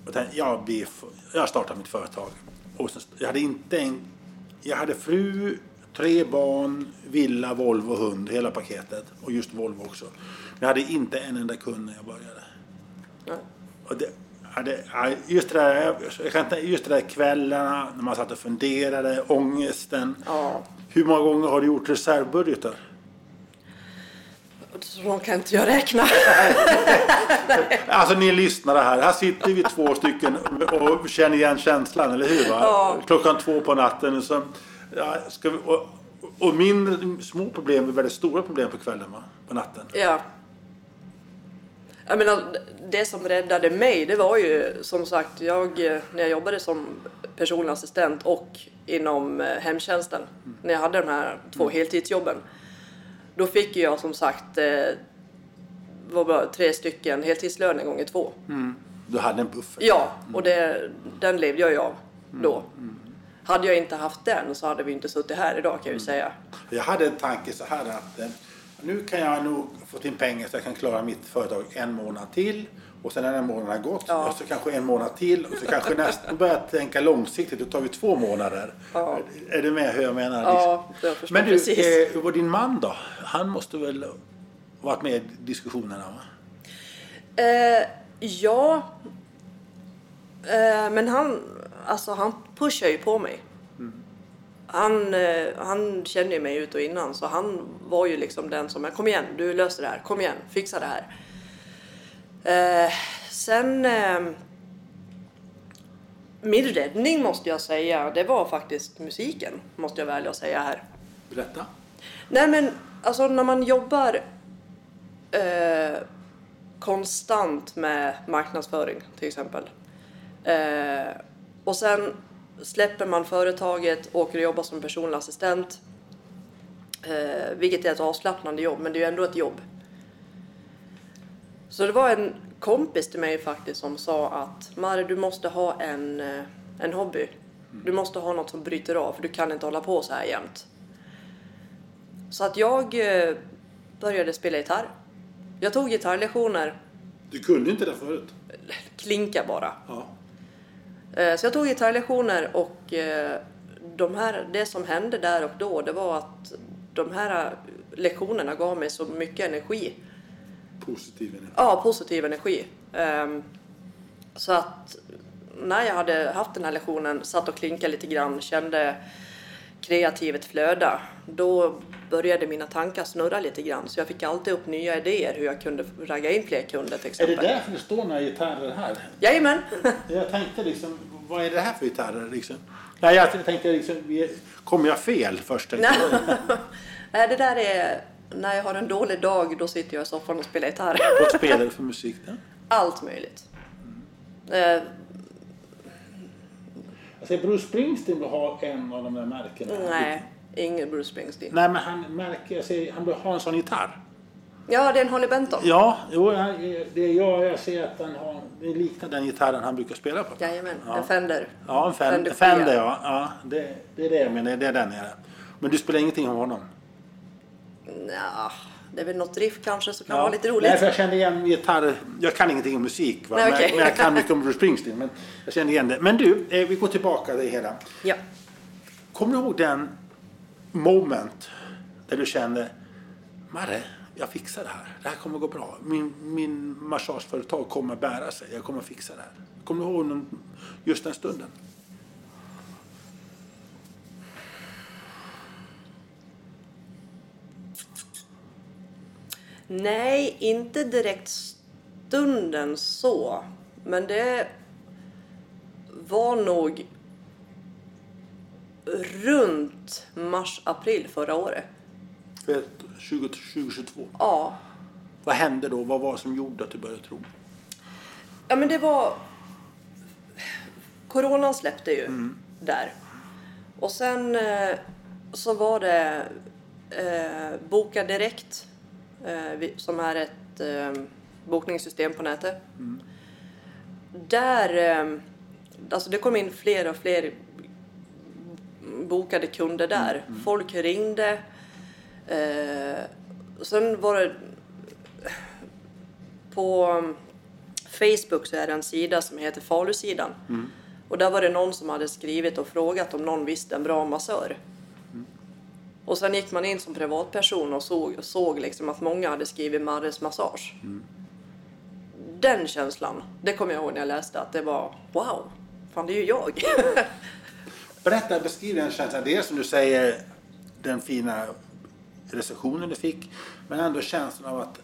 och tänkte, jag, blir, jag startar mitt företag. Och sen, jag hade inte en, jag hade fru, tre barn, villa, Volvo, hund, hela paketet. Och just Volvo också. Men jag hade inte en enda kund när jag började. Ja. Och det, ja, just, det där, just det där kvällarna när man satt och funderade, ångesten. Ja. Hur många gånger har du gjort reservbudgetar? Så kan inte jag räkna. Alltså ni lyssnare här, här sitter vi två stycken och känner igen känslan, eller hur? Ja. Klockan två på natten. Så, ja, vi, och, och min små problem är väldigt stora problem på kvällen, va? på natten. Ja. Jag menar, det som räddade mig, det var ju som sagt, jag, när jag jobbade som personlig assistent och inom eh, hemtjänsten, när jag hade de här två heltidsjobben, då fick jag som sagt eh, var det, tre stycken heltidslöner gånger två. Du hade en buffert. Ja, och det, den levde jag ju av då. Hade jag inte haft den så hade vi inte suttit här idag kan jag ju säga. Jag hade en tanke så här att eh, nu kan jag nog få in pengar så jag kan klara mitt företag en månad till. Och sen när den månaden har gått Ja. så kanske en månad till. Och så kanske nästa börjar jag tänka långsiktigt. Då tar vi två månader. Ja. Är du med hur jag menar? Ja, jag förstår Men du, precis. eh, hur var din man då? Han måste väl varit med i diskussionerna? Va? Eh, ja. Eh, men han, alltså han pushar ju på mig. Han, eh, han känner ju mig ut och innan så han var ju liksom den som, kom igen, du löser det här, kom igen, fixa det här. Eh, sen, eh, min räddning måste jag säga, det var faktiskt musiken, måste jag välja att säga här. Berätta. Nej men alltså när man jobbar eh, konstant med marknadsföring till exempel. Eh, och sen släpper man företaget, åker och jobbar som personlig assistent. Eh, vilket är ett avslappnande jobb, men det är ju ändå ett jobb. Så det var en kompis till mig faktiskt som sa att Mare, du måste ha en, eh, en hobby. Du måste ha något som bryter av, för du kan inte hålla på så här jämt. Så att jag eh, började spela gitarr. Jag tog gitarrlektioner, Du kunde inte det förut? klinka bara. Ja. Eh, Så jag tog gitarrlektioner och de här, det som hände där och då det var att de här lektionerna gav mig så mycket energi. Positiv energi. Ja, positiv energi. Ehm, Så att när jag hade haft den här lektionen, satt och klinkade lite grann, kände kreativet flöda, då började mina tankar snurra lite grann. Så jag fick alltid upp nya idéer hur jag kunde ragga in fler kunder till Är exempel. det därför det står några gitarrer här? Jajamän! Jag tänkte liksom, vad är det här för gitarrer liksom? Nej, jag tänkte liksom, kommer jag fel först? Nej, det där är när jag har en dålig dag, då sitter jag i soffan och spelar gitarr. Vad spelar du för musik då? Allt möjligt. Eh, Alltså Bruce Springsteen vill ha en av de där märkena. nej, ingen Bruce Springsteen. Nej, men han märker, jag säger, han vill ha en sån gitarr. Ja, det är en Holly Benton. Ja, jo, det är jag, jag ser att den har, det liknar den gitarren han brukar spela på. Jajamän, Ja. en Fender. Ja, en Fender, Fender Fender, ja. ja det, det är det jag menar, det är den nere. Men du spelar ingenting om honom? Nja, det är väl något riff kanske som kan Ja. vara lite roligt. Nej, för jag kände igen gitarr. Jag kan ingenting om musik? Nej, men, okej. men jag kan mycket om Bruce Springsteen. Men jag kände igen det. Men du, eh, vi går tillbaka till det hela. Ja. Kommer du ihåg den moment där du kände Marre, jag fixar det här. Det här kommer gå bra. Min, min massageföretag kommer bära sig. Jag kommer fixa det här. Kommer du ihåg någon, just den stunden? Nej, inte direkt stunden så. Men det var nog runt mars-april förra året. För 20, 2022. Ja, Vad hände då? Vad var det som gjorde att du började tro? Ja men det var... Coronan släppte ju där. Och sen eh, så var det eh, Boka Direkt som är ett eh, bokningssystem på nätet. Där, eh, alltså det kom in fler och fler bokade kunder där. Folk ringde. Eh, sen var det på Facebook så är det en sida som heter Falusidan. Och där var det någon som hade skrivit och frågat om någon visste en bra massör. Och sen gick man in som privatperson och såg, såg liksom att många hade skrivit Marres massage. Den känslan, det kommer jag ihåg när jag läste att det var wow, fan det är ju jag. Berätta, beskriv den känslan. Det är som du säger, den fina recensionen du fick. Men ändå känslan av att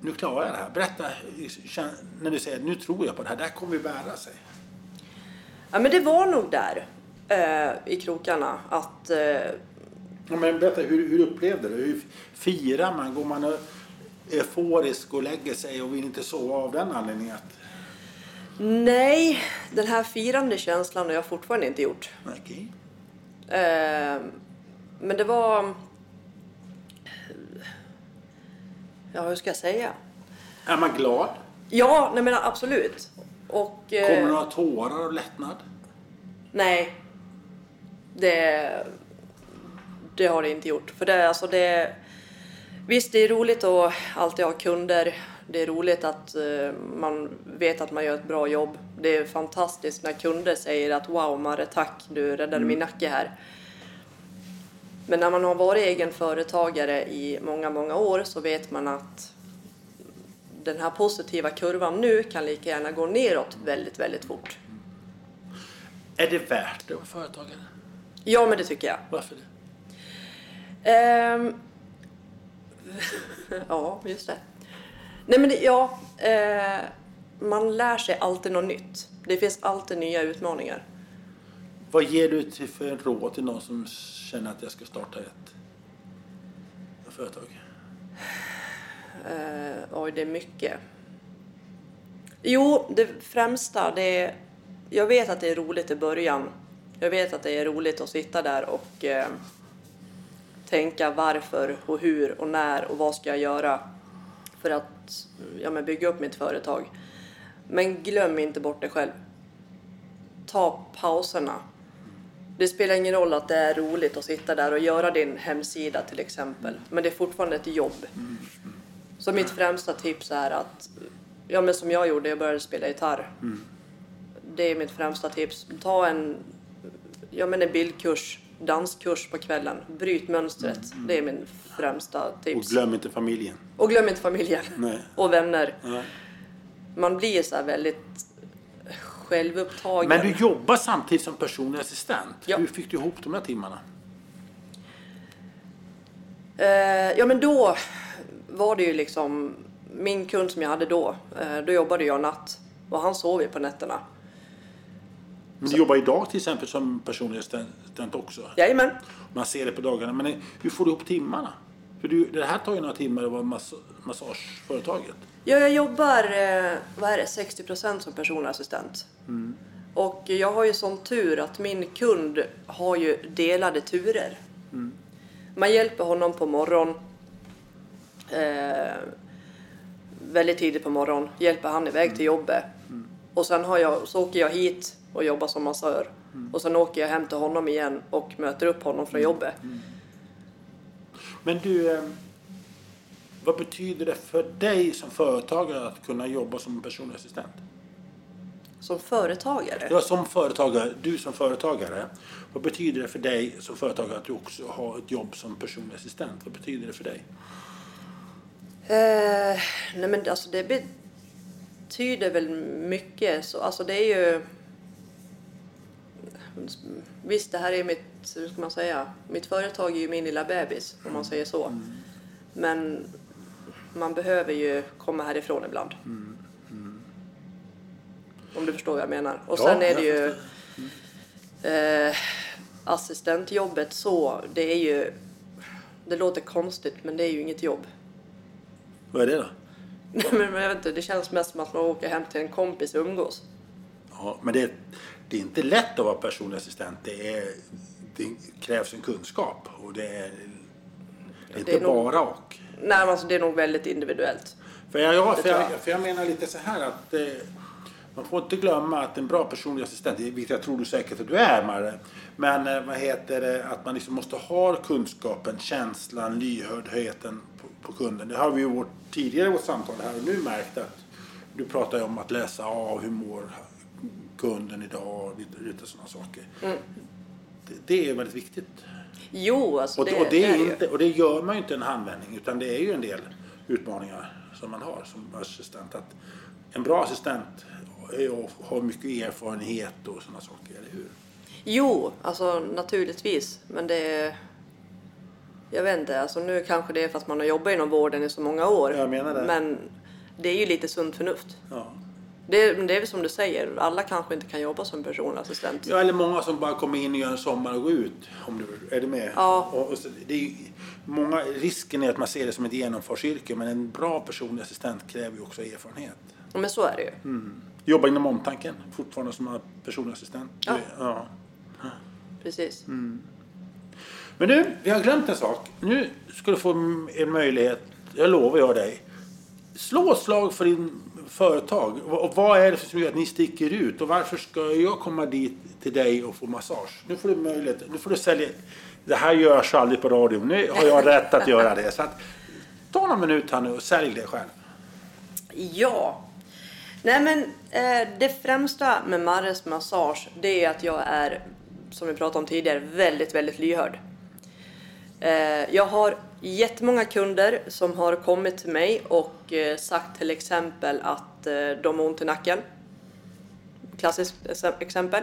nu klarar jag det här. Berätta när du säger nu tror jag på det här, det här kommer ju bära sig. Ja, men det var nog där eh, i krokarna att eh, men berätta, hur, hur upplevde du Hur firar man? Går man euforisk och lägger sig och vill inte sova av den anledningen? Nej, den här firande känslan har jag fortfarande inte gjort. okej. Eh, men det var... Ja, hur ska jag säga? Är man glad? Ja, nej men absolut. Och... eh, Kommer några tårar av lättnad? Nej. Det, det har det inte gjort. För det, alltså det, visst, det är roligt att alltid ha kunder. Det är roligt att eh, man vet att man gör ett bra jobb. Det är fantastiskt när kunder säger att wow Marre, tack, du räddade min nacke här. Men när man har varit egen företagare i många, många år så vet man att den här positiva kurvan nu kan lika gärna gå neråt väldigt, väldigt fort. Är det värt det att vara företagare? Ja, men det tycker jag. Varför det? Ehm, ja, just det. Nej men det, ja, eh, man lär sig alltid något nytt. Det finns alltid nya utmaningar. Vad ger du till för råd till någon som känner att jag ska starta ett, ett företag? Eh, oj, det är mycket. Jo, det främsta, det är... Jag vet att det är roligt i början. Jag vet att det är roligt att sitta där och eh, tänka varför och hur och när och vad ska jag göra för att ja, men bygga upp mitt företag. Men glöm inte bort det själv. Ta pauserna. Det spelar ingen roll att det är roligt att sitta där och göra din hemsida till exempel. Men det är fortfarande ett jobb. Så mitt främsta tips är att, ja men som jag gjorde, jag började spela gitarr. Det är mitt främsta tips. Ta en, ja men en bildkurs, danskurs på kvällen. Bryt mönstret. Det är min främsta Och tips. glöm inte familjen. Och glöm inte familjen. Nej. Och vänner. Ja. Man blir så väldigt självupptagen. Men du jobbar samtidigt som personlig assistent. Ja. Hur fick du ihop de här timmarna? Eh, ja men då var det ju liksom min kund som jag hade då. Eh, då jobbade jag natt och han sov ju på nätterna. Men du jobbar idag till exempel som personlig assistent också. Jajamän. Man ser det på dagarna. Men hur får du ihop timmarna? För du, det här tar ju några timmar att vara mass massageföretaget. Ja, jag jobbar eh, vad är det, 60% som personlig assistent. Och jag har ju sån tur att min kund har ju delade turer. Man hjälper honom på morgon. Eh, väldigt tidigt på morgon. Hjälper han iväg till jobbet. Och sen har jag, så åker jag hit och jobbar som massör. Och sen åker jag hem till honom igen och möter upp honom från jobbet. Men du, eh, vad betyder det för dig som företagare att kunna jobba som personlig assistent? Som företagare. Ja, som företagare, du som företagare, vad betyder det för dig som företagare att du också har ett jobb som personlig assistent? Vad betyder det för dig? Eh, nej men alltså det betyder väl mycket. Så, alltså det är ju... Visst, det här är mitt, hur ska man säga, mitt företag är ju min lilla bebis om man säger så. Men man behöver ju komma härifrån ibland. Om du förstår vad jag menar. Och Ja, sen är det ju eh, assistentjobbet så, det är ju, det låter konstigt men det är ju inget jobb. Vad är det då? Men jag vet inte, det känns mest som att man åker hem till en kompis och umgås. Ja, men det, det är inte lätt att vara personlig assistent. Det, är, det krävs en kunskap och det är, det är inte är nog- bara och. Nej, alltså det är nog väldigt individuellt. För jag, ja, för, jag. för jag menar lite så här att eh, man får inte glömma att en bra personlig assistent, vilket jag tror du säkert att du är Marre, men eh, vad heter det, att man liksom måste ha kunskapen, känslan, lyhördheten på, på kunden. Det har vi ju vårt, tidigare i vårt samtal här och nu märkt att du pratar ju om att läsa av hur mår kunden idag och lite, sådana saker. Det, det är väldigt viktigt. Jo, alltså Och det, och, det är inte, och det gör man ju inte i en handvändning utan det är ju en del utmaningar som man har som assistent. Att en bra assistent har mycket erfarenhet och sådana saker, eller hur? Jo, alltså naturligtvis. Men det är... Jag vet inte, alltså nu kanske det är för att man har jobbat inom vården i så många år. Jag menar det. Men det är ju lite sunt förnuft. Ja. Det, det är väl som du säger, alla kanske inte kan jobba som personlig assistent. Ja, eller många som bara kommer in och gör en sommar och går ut. Om du, är du med? Ja. Och, och så, det är många, risken är att man ser det som ett genomfartsyrke men en bra personlig assistent kräver ju också erfarenhet. Men så är det ju. Mm. Jobbar inom omtanken fortfarande som personlig assistent. Ja. ja. Precis. Mm. Men du, vi har glömt en sak. Nu ska du få en möjlighet, jag lovar jag dig. Slå ett slag för din företag. Och vad är det som gör att ni sticker ut? Och varför ska jag komma dit till dig och få massage? Nu får du möjlighet, nu får du sälja. Det här görs aldrig på radio. Nu har jag rätt att göra det. Så att, ta någon minut här nu och sälj det själv. Ja. Nej men eh, det främsta med Marres massage det är att jag är, som vi pratade om tidigare, väldigt, väldigt lyhörd. Eh, jag har jättemånga kunder som har kommit till mig och eh, sagt till exempel att eh, de har ont i nacken. Klassiskt exempel.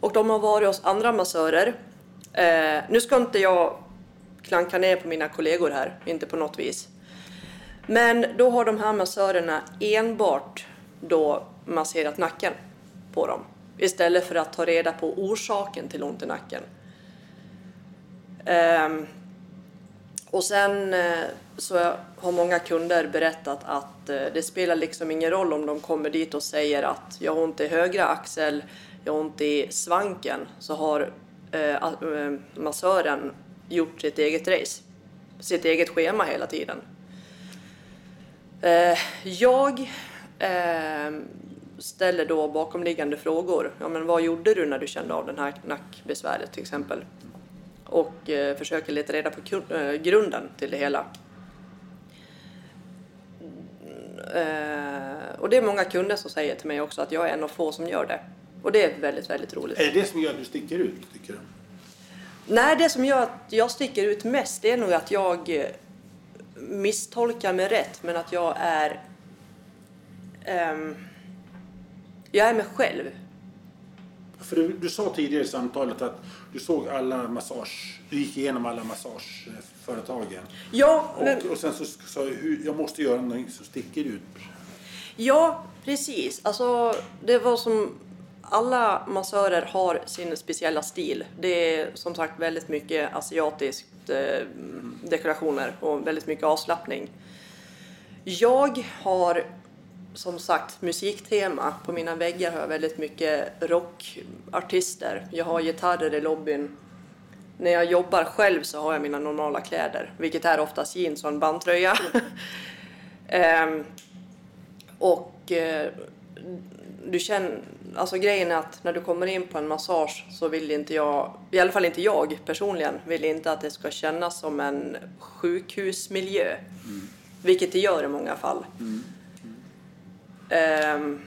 Och de har varit hos andra massörer. Eh, nu ska inte jag klanka ner på mina kollegor här, inte på något vis. Men då har de här massörerna enbart då masserat nacken på dem. Istället för att ta reda på orsaken till ont i nacken. Ehm, och sen eh, så har många kunder berättat att eh, det spelar liksom ingen roll om de kommer dit och säger att jag har ont i högra axel, jag har ont i svanken, så har eh, massören gjort sitt eget race, sitt eget schema hela tiden. Jag ställer då bakomliggande frågor. Ja, men vad gjorde du när du kände av den här nackbesväret till exempel? Och eh, försöker leta reda på eh, grunden till det hela. Eh, och det är många kunder som säger till mig också att jag är en av få som gör det. Och det är väldigt, väldigt roligt. Är det det som gör att du sticker ut, tycker du? Nej, det som gör att jag sticker ut mest det är nog att jag misstolkar mig rätt, men att jag är... ehm, jag är mig själv. För du, du sa tidigare i samtalet att du såg alla massage, du gick igenom alla massageföretagen. Ja, men, Och, och sen så sa hur- jag måste göra någonting som sticker ut. ja, precis. Alltså, det var som... Alla massörer har sin speciella stil. Det är som sagt väldigt mycket asiatiskt eh, dekorationer och väldigt mycket avslappning. Jag har som sagt musiktema. På mina väggar har jag väldigt mycket rockartister. Jag har gitarrer i lobbyn. När jag jobbar själv så har jag mina normala kläder, vilket är oftast jeans och en bandtröja. Ehm, och eh, du känner, alltså grejen är att när du kommer in på en massage så vill inte jag, i alla fall inte jag personligen, vill inte att det ska kännas som en sjukhusmiljö. Vilket det gör i många fall. Ehm,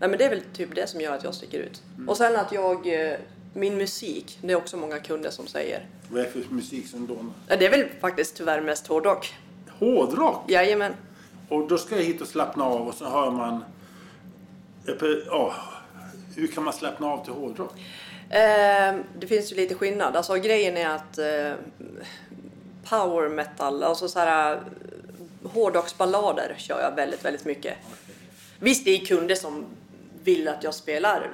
nej men det är väl typ det som gör att jag sticker ut. Och sen att jag, eh, min musik, det är också många kunder som säger. Vad är det för musik som då? Ja, Det är väl faktiskt tyvärr mest hårdrock. Hårdrock! Jajamän. Och då ska jag hit och slappna av och så hör man... Ja, hur kan man slappna av till hårdrock? Ehm, det finns ju lite skillnad. Alltså grejen är att eh, power metal, alltså så här hårdrocksballader kör jag väldigt, väldigt mycket. Visst, det är kunder som vill att jag spelar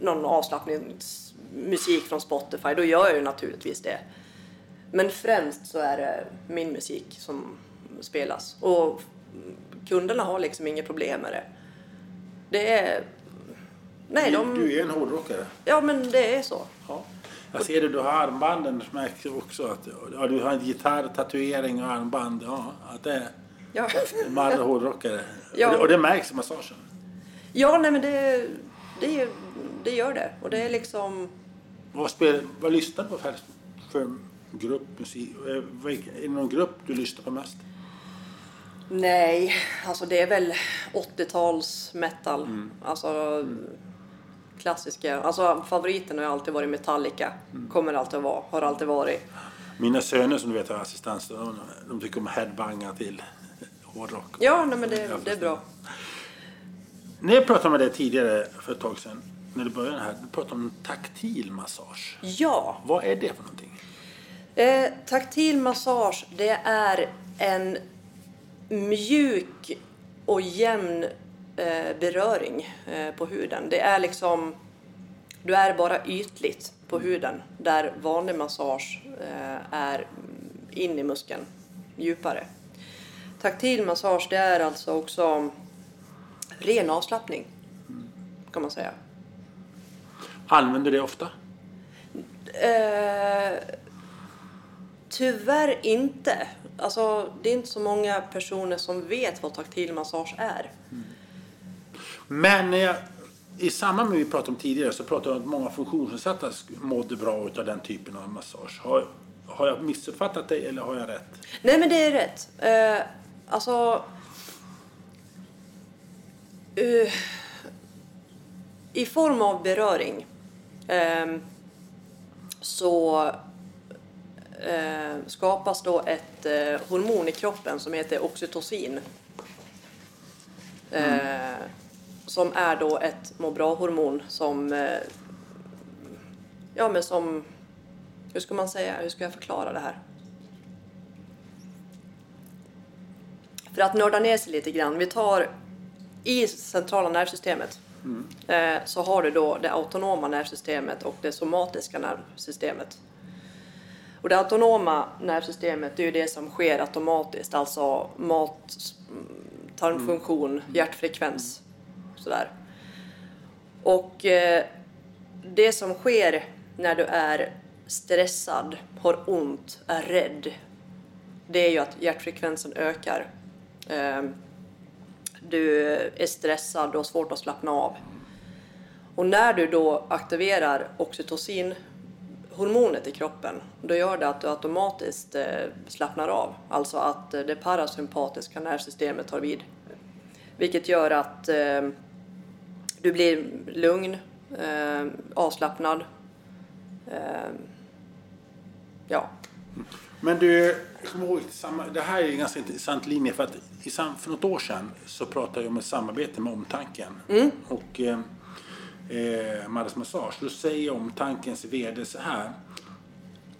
någon avslappningsmusik från Spotify, då gör jag ju naturligtvis det. Men främst så är det min musik som spelas. Och kunderna har liksom inget problem med det. Det är... Nej, de... Du är en hårdrockare. Ja, men det är så. Ja. Jag ser det, du har armbanden märks också. Att, ja, du har en gitarr, tatuering och armband. Ja, att det är Ja, en man hårdrockare. Ja. Och, det, och det märks i massagen. ja nej, men det, det, det gör det. Och det är liksom... Vad, spel, vad lyssnar du på för, för grupp musik? Eh, Är det någon grupp du lyssnar på mest? Nej, alltså det är väl 80-tals metal. Alltså klassiska. Alltså favoriten har alltid varit Metallica. Kommer alltid att vara. Har alltid varit. Mina söner som du vet har assistans, de, de tycker om headbanga till hårdrock. Ja, nej, men det, det är bra. När jag pratade med dig tidigare för ett tag sedan, när du började här, du pratade om taktil massage. Ja, Vad är det för någonting? Eh, taktil massage, det är en mjuk och jämn beröring eh, på huden. Det är liksom, du är bara ytligt på huden där vanlig massage eh, är in i muskeln, djupare. Taktil massage, det är alltså också ren avslappning, kan man säga. Använder det ofta? Eh, tyvärr inte. Alltså, det är inte så många personer som vet vad taktil massage är. Men eh, i samband med det vi pratade om tidigare så pratade jag om att många funktionsnedsatta mådde bra av den typen av massage. Har, har jag missuppfattat dig eller har jag rätt? Nej, men det är rätt. Eh, alltså... eh, I form av beröring eh, så eh, skapas då ett hormon i kroppen som heter oxytocin. Eh, som är då ett må bra-hormon som... Eh, ja, men som... Hur ska man säga? Hur ska jag förklara det här? För att nörda ner sig lite grann. Vi tar i centrala nervsystemet eh, så har du då det autonoma nervsystemet och det somatiska nervsystemet. Och det autonoma nervsystemet det är ju det som sker automatiskt, alltså mat, mm, tarmfunktion, hjärtfrekvens, sådär. Och eh, det som sker när du är stressad, har ont, är rädd, det är ju att hjärtfrekvensen ökar. Eh, du är stressad, du har svårt att slappna av. Och när du då aktiverar oxytocinhormonet i kroppen, då gör det att du automatiskt eh, slappnar av. Alltså att eh, det parasympatiska nervsystemet tar vid. Vilket gör att eh, du blir lugn, eh, avslappnad. Eh, ja, Men du, det här är en ganska intressant linje för att för något år sedan så pratade jag om ett samarbete med Omtanken och eh, eh, Maddens Massage. Då säger Omtankens VD så här.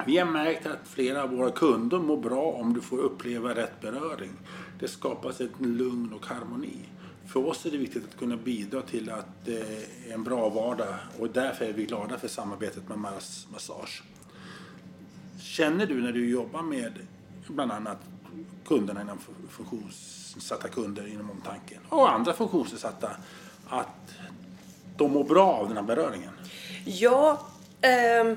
Vi har märkt att flera av våra kunder mår bra om du får uppleva rätt beröring. Det skapas ett lugn och harmoni. För oss är det viktigt att kunna bidra till att eh, en bra vardag och därför är vi glada för samarbetet med Maddens Massage. Känner du när du jobbar med bland annat kunderna inom funktionsnedsatta kunder inom omtanken och andra funktionsnedsatta att de mår bra av den här beröringen? Ja, ehm,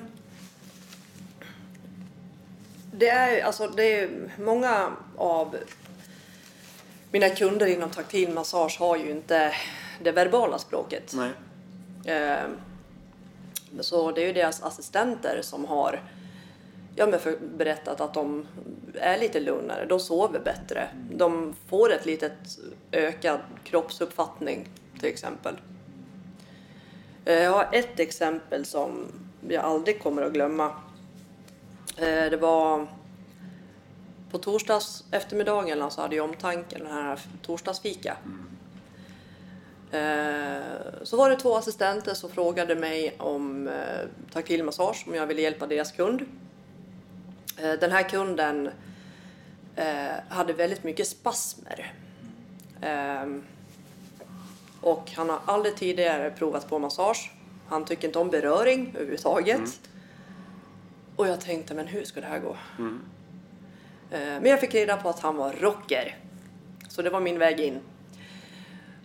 det är alltså det är många av mina kunder inom taktil massage har ju inte det verbala språket. Nej. Ehm, så det är ju deras assistenter som har ja, men för, berättat att de är lite lugnare, de sover bättre, de får ett litet ökad kroppsuppfattning till exempel. Eh, Jag har ett exempel som jag aldrig kommer att glömma. Eh, Det var på torsdags eftermiddagen så hade jag omtanken den här torsdagsfika. Eh, Så var det två assistenter som frågade mig om eh, taktil massage, om jag ville hjälpa deras kund. Eh, Den här kunden hade väldigt mycket spasmer. Och han har aldrig tidigare provat på massage. Han tycker inte om beröring överhuvudtaget. Och jag tänkte, men hur ska det här gå? Eh, Eh, men jag fick reda på att han var rocker. Så det var min väg in.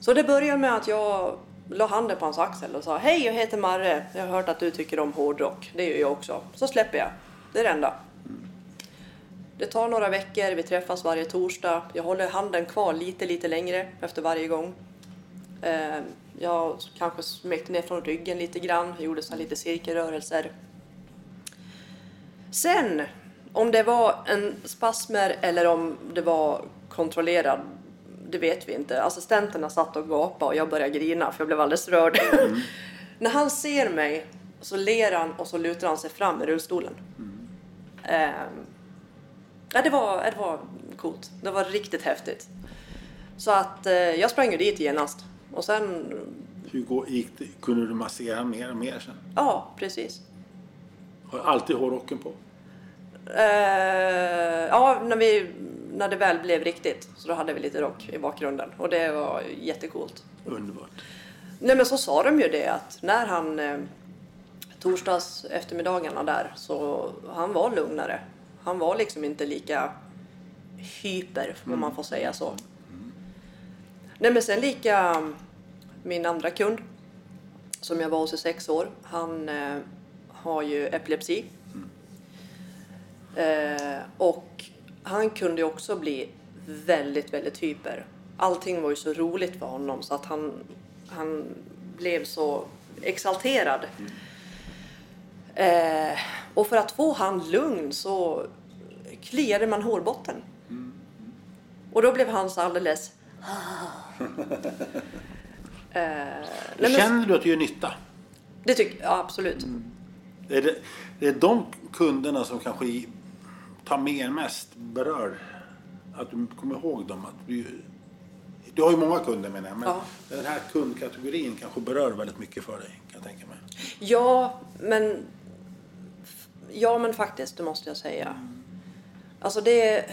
Så det började med att jag la handen på hans axel och sa Hej, jag heter Marre. Jag har hört att du tycker om hårdrock. Det gör jag också. Så släpper jag. Det är det enda. Det tar några veckor, vi träffas varje torsdag. Jag håller handen kvar lite, lite längre efter varje gång. Eh, jag kanske smekte ner från ryggen lite grann, gjorde så här lite cirkelrörelser. Sen, om det var en spasmer eller om det var kontrollerad, det vet vi inte. Assistenterna satt och gapade och jag började grina för jag blev alldeles rörd. När han ser mig så ler han och så lutar han sig fram i rullstolen. Ehm, ja, det, var, det var coolt. Det var riktigt häftigt. Så att eh, jag sprang ju dit genast. Och sen, Hur gick det, kunde du massera mer och mer sen? ja precis. Har du alltid hårrocken på? Eh, ja, när, vi, när det väl blev riktigt så då hade vi lite rock i bakgrunden och det var jättecoolt. Underbart. Nej men så sa de ju det att när han eh, torsdags eftermiddagarna där så han var lugnare. Han var liksom inte lika hyper om man får säga så. Nej men sen lika min andra kund som jag var hos i sex år. Han eh, har ju epilepsi. Eh, och han kunde också bli väldigt, väldigt hyper. Allting var ju så roligt för honom så att han, han blev så exalterad. Eh, och för att få han lugn så kliade man hårbotten. Och då blev han så alldeles... eh, men, Känner du att du gör nytta? det tycker jag absolut. Det är, det, det är de kunderna som kanske tar med en mest berör. Att du kommer ihåg dem. Att du, du har ju många kunder menar jag. Men Ja. den här kundkategorin kanske berör väldigt mycket för dig. Kan jag tänka mig. Ja, men... Ja, men faktiskt, det måste jag säga. Alltså det...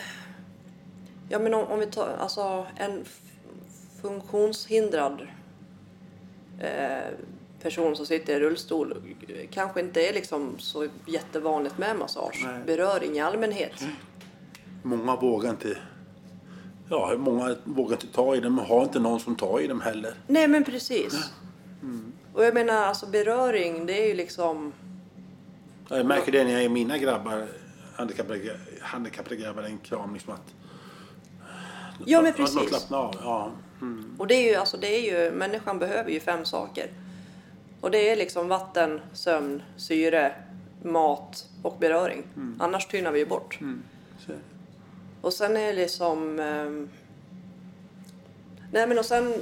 Ja, men om, om vi tar... Alltså en funktionshindrad eh, person som sitter i rullstol kanske inte är liksom så jättevanligt med massage. Nej. Beröring i allmänhet. Många vågar inte. Ja, många vågar inte ta i dem och har inte någon som tar i dem heller. Nej, men precis. Och jag menar, alltså beröring, det är ju liksom... Jag märker det när jag ger mina grabbar, handikappade, handikappade grabbar, en kram. Liksom att, Ja, men att de precis. slappnar av. Ja. Mm. Och det är ju, alltså det är ju, människan behöver ju fem saker. Och det är liksom vatten, sömn, syre, mat och beröring. Annars tynar vi ju bort. Så. Och sen är det liksom... ehm, nej men och sen...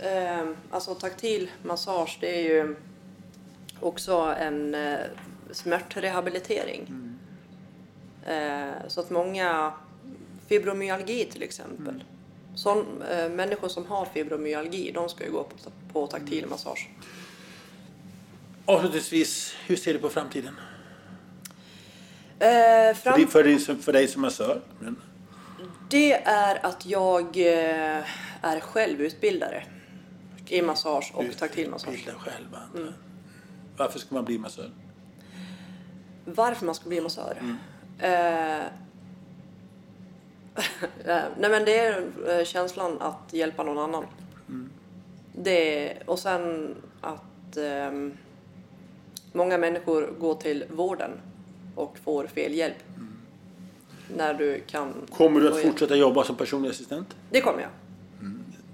ehm, alltså taktil massage det är ju också en eh, smärtrehabilitering. Eh, så att många... Fibromyalgi till exempel. Sån, eh, människor som har fibromyalgi de ska ju gå på, på taktil massage. Avslutningsvis, hur ser du på framtiden? Eh, För, fram, dig- för, dig, som- för dig som massör? Men, Det är att jag eh, är självutbildare i massage och taktil massage. Själva. Mm. Varför ska man bli massör? Varför man ska bli massör? Eh, eh, nej men det är eh, känslan att hjälpa någon annan. Det, och sen att ehm, många människor går till vården och får fel hjälp. När du kan... Kommer du att hjälp. fortsätta jobba som personlig assistent? Det kommer jag.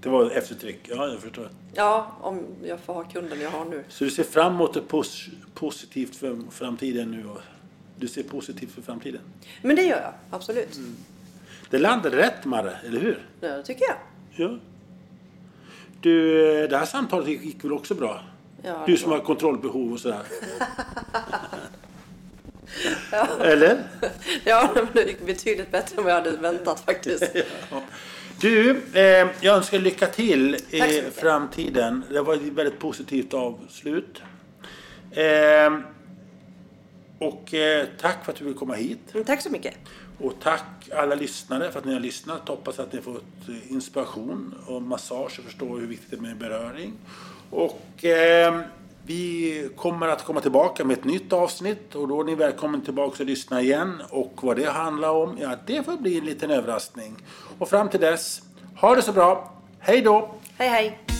Det var eftertryck. Ja, jag förstår. Ja, om jag får ha kunden jag har nu. Så du ser fram emot det pos- positivt för framtiden nu? Och du ser positivt för framtiden? Men det gör jag, absolut. Det landade rätt, Marre, eller hur? Det tycker jag. Ja. Du, det här samtalet gick väl också bra? Ja, Du som har kontrollbehov och sådär. Eller? Ja, det gick betydligt bättre än vad jag hade väntat faktiskt. Du, eh, jag önskar lycka till i framtiden. Det var ett väldigt positivt avslut. Eh, och eh, tack för att du vill komma hit. Men tack så mycket. Och tack alla lyssnare för att ni har lyssnat. Hoppas att ni har fått eh, inspiration och massage och förstår hur viktigt det är med beröring. Och eh, vi kommer att komma tillbaka med ett nytt avsnitt och då är ni välkomna tillbaka och lyssna igen. Och vad det handlar om, ja det får bli en liten överraskning. Och fram till dess, ha det så bra. Hej då! Hej hej!